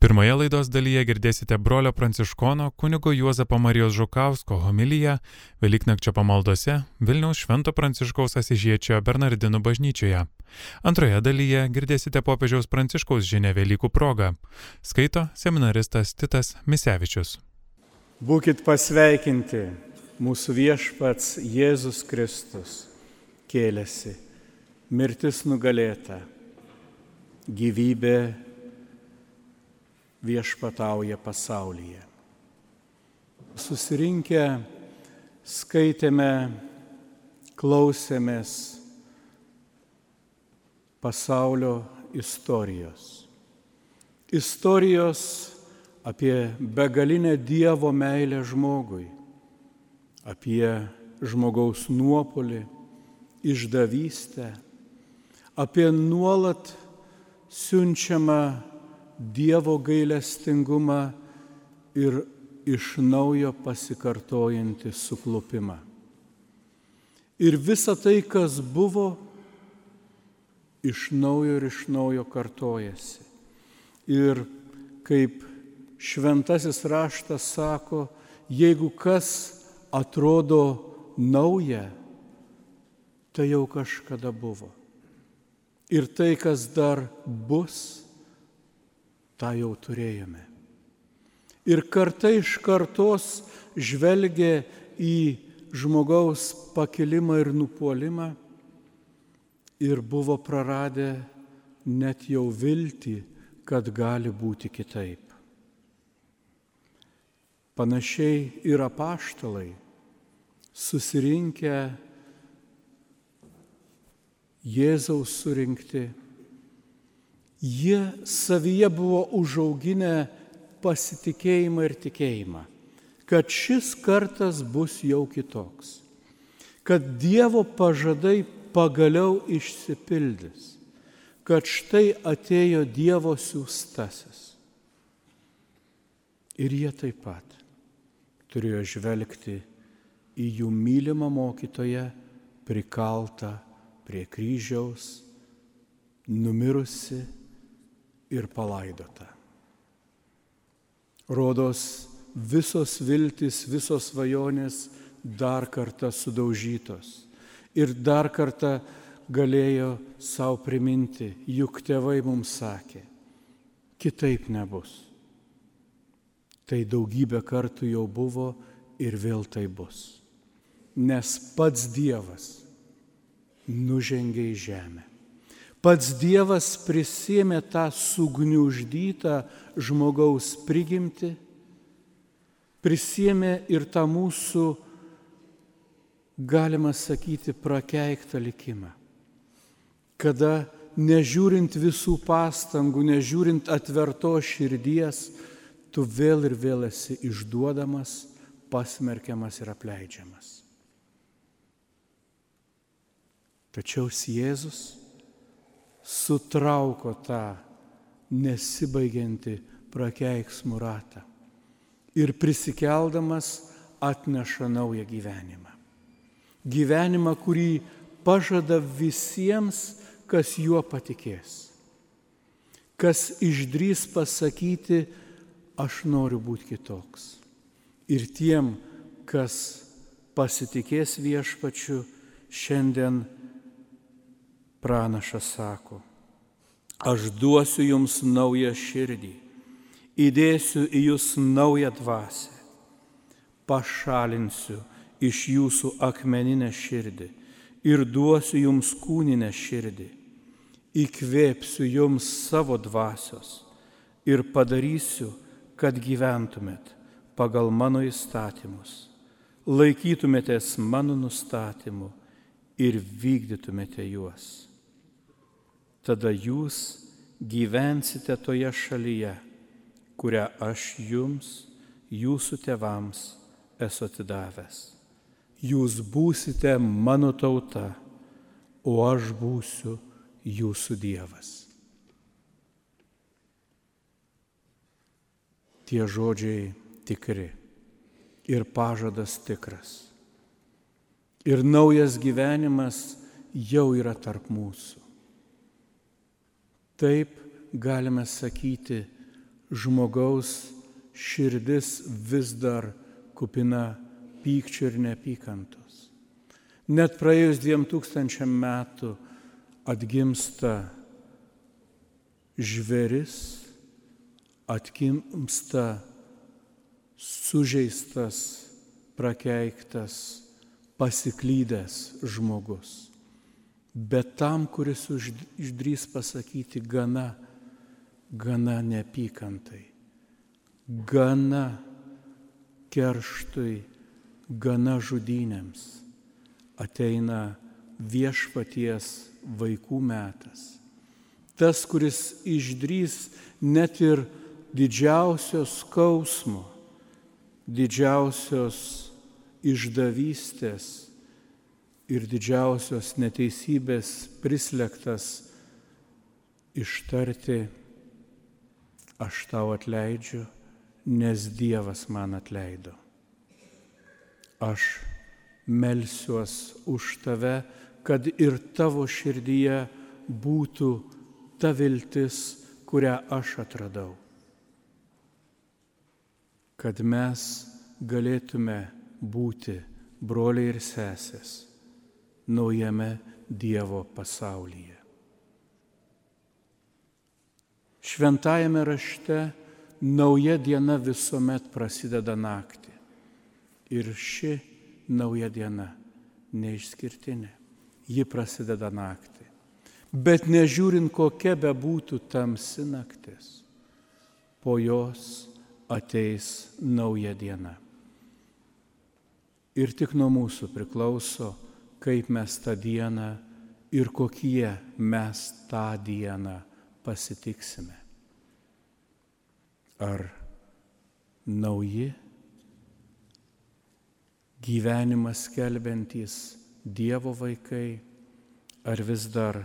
Pirmoje laidos dalyje girdėsite brolio pranciškono kunigo Juozapo Marijos Žukausko homiliją Velyknakčio pamaldose Vilniaus Švento Pranciškaus Asižiečio Bernardinų bažnyčioje. Antroje dalyje girdėsite popiežiaus Pranciškaus žinę Velykų progą. Skaito seminaristas Titas Misevičius. Būkit pasveikinti, mūsų viešpats Jėzus Kristus kėlėsi, mirtis nugalėta, gyvybė viešpatauja pasaulyje. Susirinkę skaitėme, klausėmės pasaulio istorijos. Istorijos apie begalinę Dievo meilę žmogui, apie žmogaus nuopolį, išdavystę, apie nuolat siunčiamą Dievo gailestingumą ir iš naujo pasikartojantį suklupimą. Ir visa tai, kas buvo, iš naujo ir iš naujo kartojasi. Ir kaip šventasis raštas sako, jeigu kas atrodo nauja, tai jau kažkada buvo. Ir tai, kas dar bus, tą jau turėjome. Ir karta iš kartos žvelgia į žmogaus pakilimą ir nupolimą ir buvo praradę net jau viltį, kad gali būti kitaip. Panašiai ir apaštalai susirinkę Jėzaus surinkti Jie savyje buvo užauginę pasitikėjimą ir tikėjimą, kad šis kartas bus jau kitoks, kad Dievo pažadai pagaliau išsipildys, kad štai atėjo Dievo siūstasis. Ir jie taip pat turėjo žvelgti į jų mylimą mokytoją prikaltą prie kryžiaus, numirusi ir palaidota. Rodos visos viltis, visos svajonės dar kartą sudaužytos. Ir dar kartą galėjo savo priminti, juk tėvai mums sakė, kitaip nebus. Tai daugybę kartų jau buvo ir vėl tai bus. Nes pats Dievas nužengė į žemę. Pats Dievas prisėmė tą sugniuždytą žmogaus prigimti, prisėmė ir tą mūsų, galima sakyti, prakeiktą likimą. Kada nežiūrint visų pastangų, nežiūrint atverto širdies, tu vėl ir vėl esi išduodamas, pasmerkiamas ir apleidžiamas. Tačiau Jėzus sutrauko tą nesibaigianti prakeiksmų ratą ir prisikeldamas atneša naują gyvenimą. Gyvenimą, kurį pažada visiems, kas juo patikės. Kas išdrys pasakyti, aš noriu būti kitoks. Ir tiem, kas pasitikės viešpačiu, šiandien pranašas sako, aš duosiu jums naują širdį, įdėsiu į jūs naują dvasę, pašalinsiu iš jūsų akmeninę širdį ir duosiu jums kūninę širdį, įkvėpsiu jums savo dvasios ir padarysiu, kad gyventumėt pagal mano įstatymus, laikytumėtės mano nustatymų ir vykdytumėte juos tada jūs gyvensite toje šalyje, kurią aš jums, jūsų tėvams esu atidavęs. Jūs būsite mano tauta, o aš būsiu jūsų Dievas. Tie žodžiai tikri ir pažadas tikras. Ir naujas gyvenimas jau yra tarp mūsų. Taip galime sakyti, žmogaus širdis vis dar kupina pykčio ir neapykantos. Net praėjus dviem tūkstančiam metų atgimsta žveris, atgimsta sužeistas, prakeiktas, pasiklydęs žmogus. Bet tam, kuris išdrys pasakyti gana, gana neapykantai, gana kerštui, gana žudynėms ateina viešpaties vaikų metas. Tas, kuris išdrys net ir didžiausios skausmo, didžiausios išdavystės ir didžiausios neteisybės prislėgtas ištarti, aš tau atleidžiu nes Dievas man atleido. Aš melsiuos už tave, kad ir tavo širdyje būtų ta viltis, kurią aš atradau. Kad mes galėtume būti broliai ir sesės naujame Dievo pasaulyje. Šventajame rašte nauja diena visuomet prasideda naktį. Ir ši nauja diena neišskirtinė. Ji prasideda naktį. Bet nežiūrint kokia bebūtų tamsi naktis, po jos ateis nauja diena. Ir tik nuo mūsų priklauso, kaip mes tą dieną ir kokie mes tą dieną pasitiksime ar nauji gyvenimas kelbentys Dievo vaikai, ar vis dar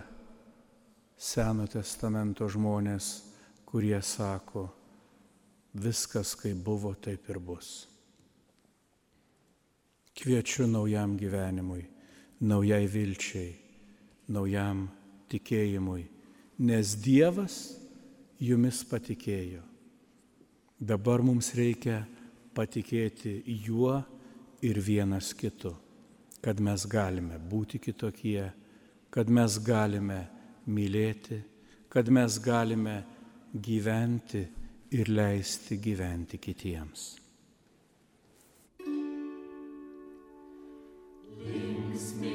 Seno testamento žmonės, kurie sako, viskas kaip buvo, taip ir bus. Kviečiu naujam gyvenimui, naujai vilčiai, naujam tikėjimui, nes Dievas jumis patikėjo. Dabar mums reikia patikėti juo ir vienas kitu, kad mes galime būti kitokie, kad mes galime mylėti, kad mes galime gyventi ir leisti gyventi kitiems. Linksminki žemę.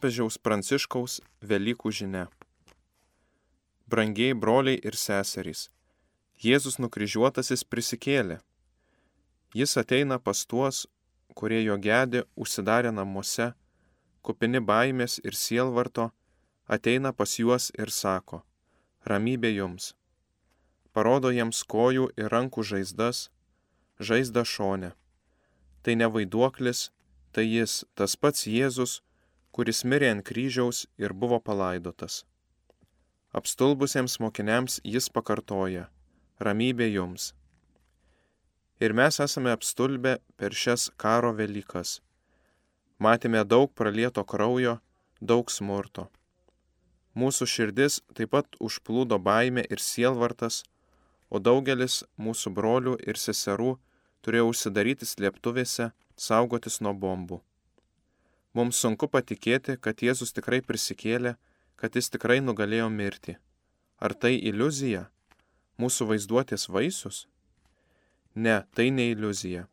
Popiežiaus Pranciškaus Velykų žinia. Brangiai broliai ir seserys, Jėzus nukryžiuotasis prisikėlė. Jis ateina pas tuos, kurie jo gedi užsidarę namuose, kupini baimės ir sielvarto, ateina pas juos ir sako, ramybė jums. Parodo jiems kojų ir rankų žaizdas, žaizdą šonę. Tai ne vaiduoklis, tai jis, tas pats Jėzus, kuris mirė ant kryžiaus ir buvo palaidotas. Apstulbusiems mokiniams jis pakartoja - ramybė jums. Ir mes esame apstulbę per šias karo Velykas. Matėme daug pralieto kraujo, daug smurto. Mūsų širdis taip pat užplūdo baime ir sielvartas, o daugelis mūsų brolių ir seserų turėjo užsidaryti slėptuvėse, saugotis nuo bombų. Mums sunku patikėti, kad Jėzus tikrai prisikėlė, kad jis tikrai nugalėjo mirtį. Ar tai iliuzija? Mūsų vaizduotės vaisius? Ne, tai ne iliuzija.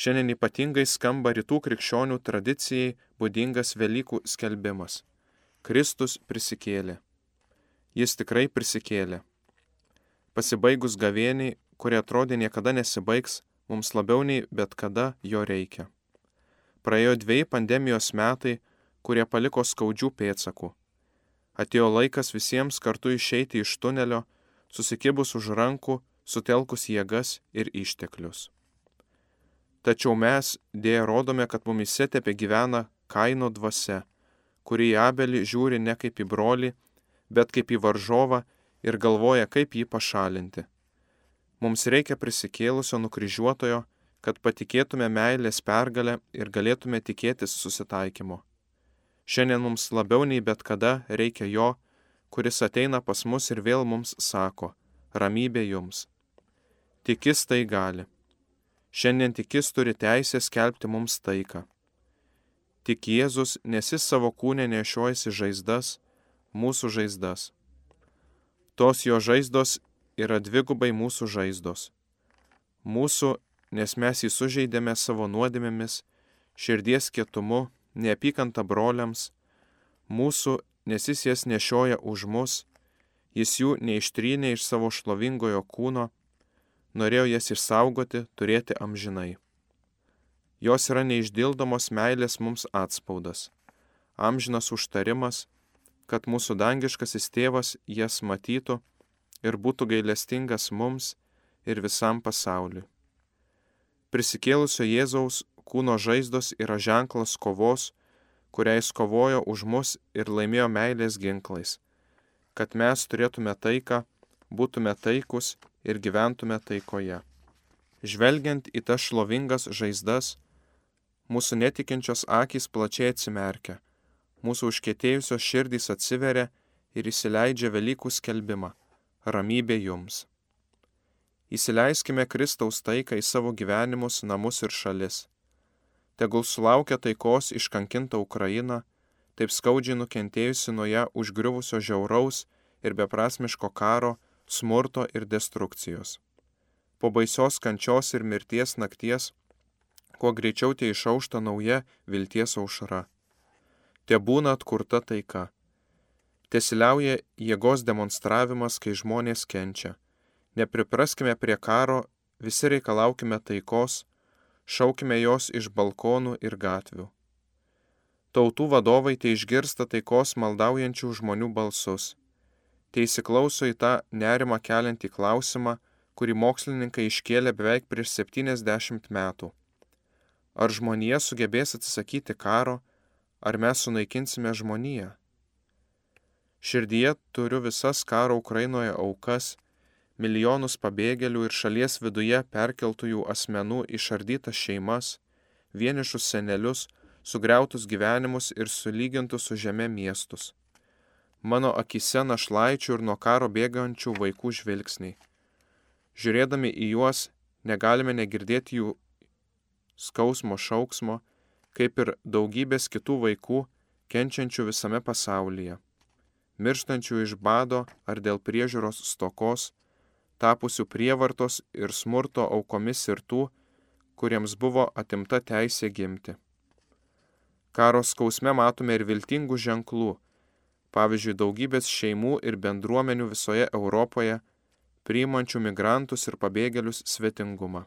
Šiandien ypatingai skamba rytų krikščionių tradicijai būdingas Velykų skelbimas. Kristus prisikėlė. Jis tikrai prisikėlė. Pasibaigus gavieniai, kurie atrodė niekada nesibaigs, mums labiau nei bet kada jo reikia. Praėjo dviejai pandemijos metai, kurie paliko skaudžių pėdsakų. Atėjo laikas visiems kartu išeiti iš tunelio, susikibus už rankų, sutelkus jėgas ir išteklius. Tačiau mes dėja rodome, kad mumise tepe gyvena kaino dvasia, kuri į abelį žiūri ne kaip į brolį, bet kaip į varžovą ir galvoja, kaip jį pašalinti. Mums reikia prisikėlusio nukryžiuotojo, kad patikėtume meilės pergalę ir galėtume tikėtis susitaikymo. Šiandien mums labiau nei bet kada reikia jo, kuris ateina pas mus ir vėl mums sako - ramybė jums. Tikis tai gali. Šiandien tikis turi teisę skelbti mums taiką. Tik Jėzus, nes jis savo kūnę nešiojasi žaizdas, mūsų žaizdas. Tos jo žaizdos yra dvigubai mūsų žaizdos. Mūsų nes mes jį sužeidėme savo nuodėmėmis, širdies kietumu, neapykanta broliams, mūsų, nes jis jas nešioja už mus, jis jų neištrynė iš savo šlovingojo kūno, norėjo jas išsaugoti, turėti amžinai. Jos yra neišdildomos meilės mums atspaudas, amžinas užtarimas, kad mūsų dangiškasis tėvas jas matytų ir būtų gailestingas mums ir visam pasauliu prisikėlusio Jėzaus kūno žaizdos yra ženklas kovos, kurią jis kovojo už mus ir laimėjo meilės ginklais, kad mes turėtume taiką, būtume taikus ir gyventume taikoje. Žvelgiant į tas šlovingas žaizdas, mūsų netikinčios akys plačiai atsimerkia, mūsų užkėtėjusios širdys atsiveria ir įsileidžia Velykų skelbimą - ramybė jums. Įsileiskime Kristaus taiką į savo gyvenimus, namus ir šalis. Tegul sulaukia taikos iškankinta Ukraina, taip skaudžiai nukentėjusi nuo ją užgriuvusio žiauraus ir beprasmiško karo, smurto ir destrukcijos. Po baisios kančios ir mirties nakties, kuo greičiau tie išaušta nauja vilties aušra. Te būna atkurta taika. Tesiliauja jėgos demonstravimas, kai žmonės kenčia Nepripraskime prie karo, visi reikalaukime taikos, šaukime jos iš balkonų ir gatvių. Tautų vadovai tai išgirsta taikos maldaujančių žmonių balsus. Tai įsiklauso į tą nerimą keliantį klausimą, kurį mokslininkai iškėlė beveik prieš 70 metų. Ar žmonija sugebės atsisakyti karo, ar mes sunaikinsime žmoniją? Širdyje turiu visas karo Ukrainoje aukas milijonus pabėgėlių ir šalies viduje perkeltųjų asmenų išardytas šeimas, vienišus senelius, sugriautus gyvenimus ir sulygintus su žeme miestus. Mano akise našlaičių ir nuo karo bėgančių vaikų žvilgsniai. Žiūrėdami į juos, negalime negirdėti jų skausmo šauksmo, kaip ir daugybės kitų vaikų, kenčiančių visame pasaulyje, mirštančių iš bado ar dėl priežiūros stokos, tapusių prievartos ir smurto aukomis ir tų, kuriems buvo atimta teisė gimti. Karo skausme matome ir viltingų ženklų, pavyzdžiui, daugybės šeimų ir bendruomenių visoje Europoje, priimančių migrantus ir pabėgėlius svetingumą.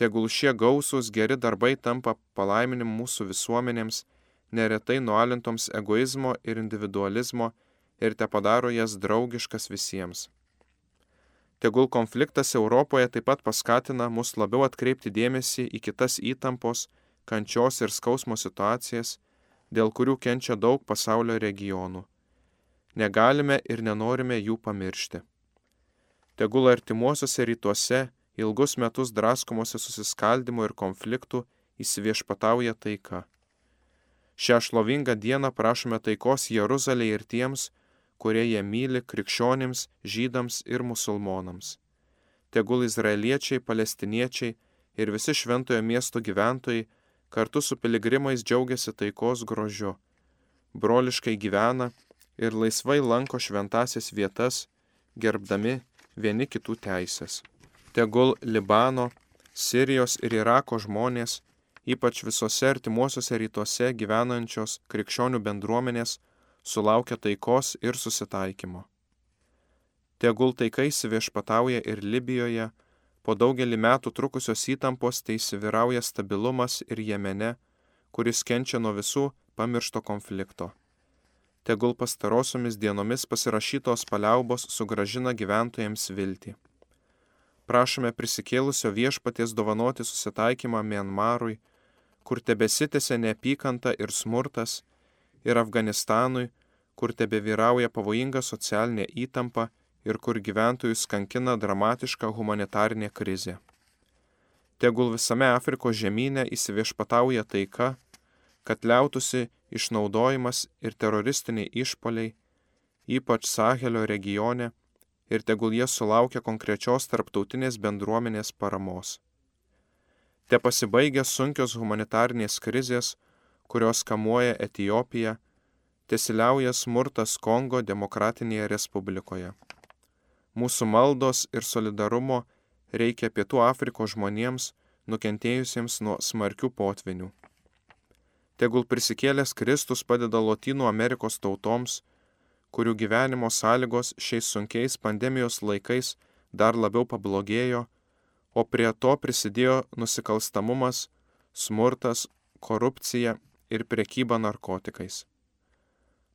Tegul šie gausūs geri darbai tampa palaiminimu mūsų visuomenėms, neretai nualintoms egoizmo ir individualizmo ir te padaro jas draugiškas visiems. Tegul konfliktas Europoje taip pat paskatina mus labiau atkreipti dėmesį į kitas įtampos, kančios ir skausmo situacijas, dėl kurių kenčia daug pasaulio regionų. Negalime ir nenorime jų pamiršti. Tegul artimuosiuose rytuose ilgus metus draskomuose susiskaldimo ir konfliktų įsiviešpatauja taika. Šią šlovingą dieną prašome taikos Jeruzalėje ir tiems, kurie ją myli krikščionims, žydams ir musulmonams. Tegul izraeliečiai, palestiniečiai ir visi šventojo miesto gyventojai kartu su piligrimais džiaugiasi taikos grožiu, broliškai gyvena ir laisvai lanko šventasias vietas, gerbdami vieni kitų teisės. Tegul Libano, Sirijos ir Irako žmonės, ypač visose artimuosiuose rytuose gyvenančios krikščionių bendruomenės, sulaukia taikos ir susitaikymo. Tegul taikai įsiviešpatauja ir Libijoje, po daugelį metų trukusios įtampos įsivyrauja stabilumas ir Jemene, kuris kenčia nuo visų pamiršto konflikto. Tegul pastarosiomis dienomis pasirašytos paliaubos sugražina gyventojams viltį. Prašome prisikėlusio viešpaties dovanoti susitaikymą Mianmarui, kur tebesitėse neapykanta ir smurtas, ir Afganistanui, kur tebe vyrauja pavojinga socialinė įtampa ir kur gyventojus kankina dramatiška humanitarinė krizė. Tegul visame Afrikos žemynė įsiviešpatauja taika, kad liautusi išnaudojimas ir teroristiniai išpoliai, ypač Sahelio regione, ir tegul jie sulaukia konkrečios tarptautinės bendruomenės paramos. Te pasibaigia sunkios humanitarnės krizės, kurios kamuoja Etijopiją, tesiliauja smurtas Kongo demokratinėje respublikoje. Mūsų maldos ir solidarumo reikia Pietų Afrikos žmonėms, nukentėjusiems nuo smarkių potvinių. Tegul prisikėlęs Kristus padeda Lotynų Amerikos tautoms, kurių gyvenimo sąlygos šiais sunkiais pandemijos laikais dar labiau pablogėjo, o prie to prisidėjo nusikalstamumas, smurtas, korupcija ir prekyba narkotikais.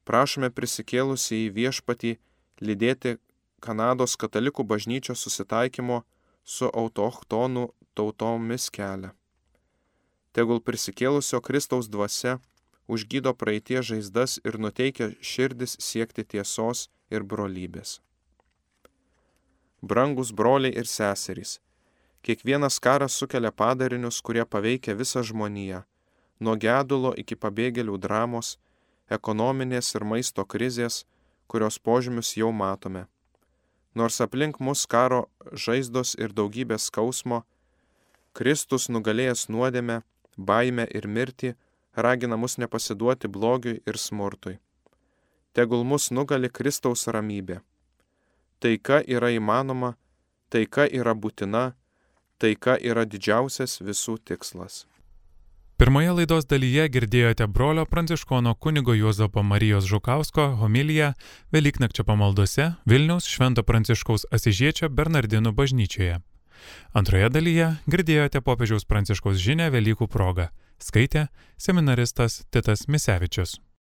Prašome prisikėlusi į viešpatį lydėti Kanados katalikų bažnyčios susitaikymo su autochtonų tautomis kelią. Tegul prisikėlusio Kristaus dvasia užgydo praeitie žaizdas ir nuteikia širdis siekti tiesos ir brolybės. Brangus broliai ir seserys, kiekvienas karas sukelia padarinius, kurie paveikia visą žmoniją nuo gedulo iki pabėgėlių dramos, ekonominės ir maisto krizės, kurios požymius jau matome. Nors aplink mus karo žaizdos ir daugybė skausmo, Kristus nugalėjęs nuodėmę, baimę ir mirtį, ragina mus nepasiduoti blogiui ir smurtui. Tegul mus nugali Kristaus ramybė. Taika yra įmanoma, taika yra būtina, taika yra didžiausias visų tikslas. Pirmoje laidos dalyje girdėjote brolio pranciškono kunigo Juozapo Marijos Žukausko homiliją Velyknakčio pamaldose Vilniaus Švento Pranciškaus Asižiečio Bernardinų bažnyčioje. Antroje dalyje girdėjote popiežiaus Pranciškaus žinę Velykų progą. Skaitė seminaristas Titas Misevičius.